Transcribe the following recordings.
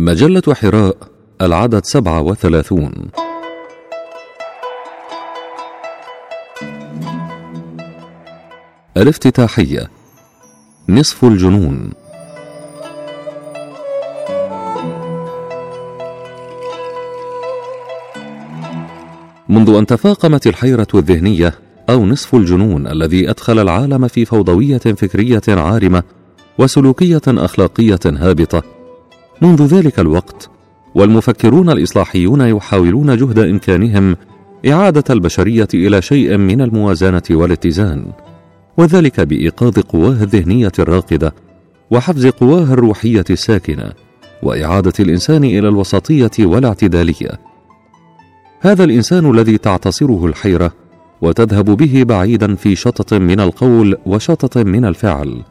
مجلة حراء العدد سبعة وثلاثون. الافتتاحية نصف الجنون. منذ أن تفاقمت الحيرة الذهنية أو نصف الجنون الذي أدخل العالم في فوضوية فكرية عارمة وسلوكية أخلاقية هابطة منذ ذلك الوقت والمفكرون الإصلاحيون يحاولون جهد إمكانهم إعادة البشرية إلى شيء من الموازنة والاتزان وذلك بإيقاظ قواه الذهنية الراقدة وحفز قواه الروحية الساكنة وإعادة الإنسان إلى الوسطية والاعتدالية. هذا الإنسان الذي تعتصره الحيرة وتذهب به بعيدا في شطط من القول وشطط من الفعل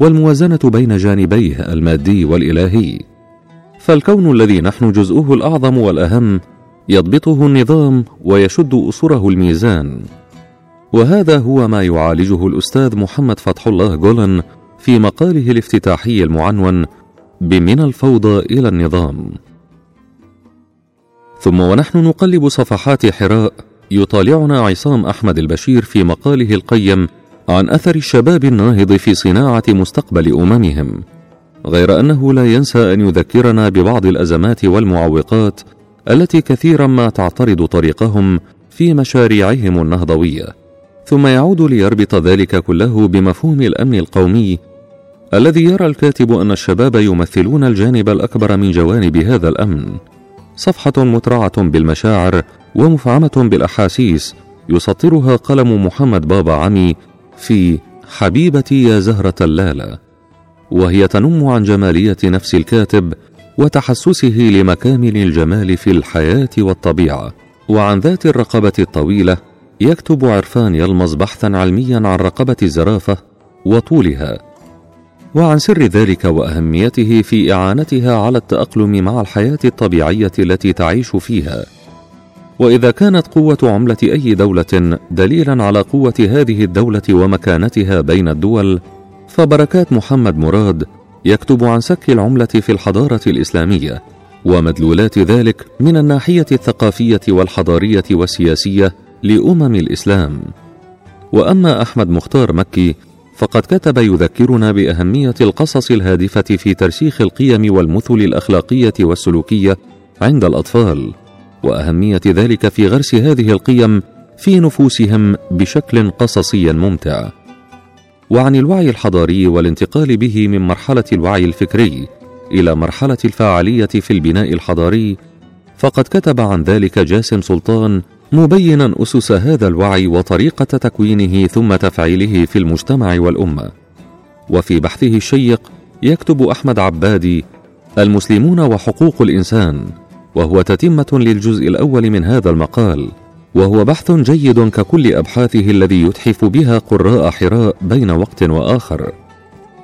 والموازنة بين جانبيه المادي والإلهي. فالكون الذي نحن جزءه الأعظم والأهم يضبطه النظام ويشد أسره الميزان. وهذا هو ما يعالجه الأستاذ محمد فتح الله جولن في مقاله الافتتاحي المعنون بمن الفوضى إلى النظام. ثم ونحن نقلب صفحات حراء يطالعنا عصام أحمد البشير في مقاله القيم عن أثر الشباب الناهض في صناعة مستقبل أممهم. غير أنه لا ينسى أن يذكرنا ببعض الأزمات والمعوقات التي كثيرا ما تعترض طريقهم في مشاريعهم النهضوية. ثم يعود ليربط ذلك كله بمفهوم الأمن القومي الذي يرى الكاتب أن الشباب يمثلون الجانب الأكبر من جوانب هذا الأمن. صفحة مترعة بالمشاعر ومفعمة بالأحاسيس يسطرها قلم محمد بابا عمي في حبيبتي يا زهرة اللالة. وهي تنم عن جمالية نفس الكاتب وتحسسه لمكامن الجمال في الحياة والطبيعة. وعن ذات الرقبة الطويلة يكتب عرفان يلمز بحثا علميا عن رقبة الزرافة وطولها. وعن سر ذلك وأهميته في إعانتها على التأقلم مع الحياة الطبيعية التي تعيش فيها. وإذا كانت قوة عملة أي دولة دليلا على قوة هذه الدولة ومكانتها بين الدول فبركات محمد مراد يكتب عن سك العملة في الحضارة الإسلامية ومدلولات ذلك من الناحية الثقافية والحضارية والسياسية لأمم الإسلام. وأما أحمد مختار مكي فقد كتب يذكرنا بأهمية القصص الهادفة في ترسيخ القيم والمثل الأخلاقية والسلوكية عند الأطفال وأهمية ذلك في غرس هذه القيم في نفوسهم بشكل قصصي ممتع. وعن الوعي الحضاري والانتقال به من مرحلة الوعي الفكري إلى مرحلة الفاعلية في البناء الحضاري فقد كتب عن ذلك جاسم سلطان مبينا أسس هذا الوعي وطريقة تكوينه ثم تفعيله في المجتمع والأمة. وفي بحثه الشيق يكتب أحمد عبادي المسلمون وحقوق الإنسان وهو تتمة للجزء الأول من هذا المقال وهو بحث جيد ككل أبحاثه الذي يتحف بها قراء حراء بين وقت وآخر.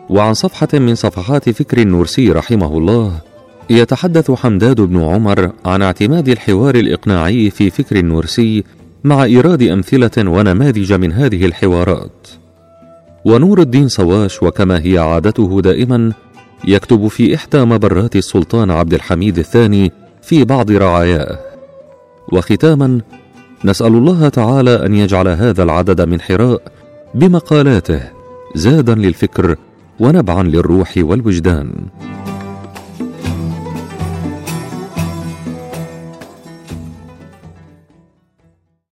وعن صفحة من صفحات فكر النورسي رحمه الله يتحدث حمداد بن عمر عن اعتماد الحوار الإقناعي في فكر النورسي مع إيراد أمثلة ونماذج من هذه الحوارات. ونور الدين صواش وكما هي عادته دائما يكتب في إحدى مبرات السلطان عبد الحميد الثاني في بعض رعاياه. وختاما نسأل الله تعالى أن يجعل هذا العدد من حراء بمقالاته زادا للفكر ونبعا للروح والوجدان.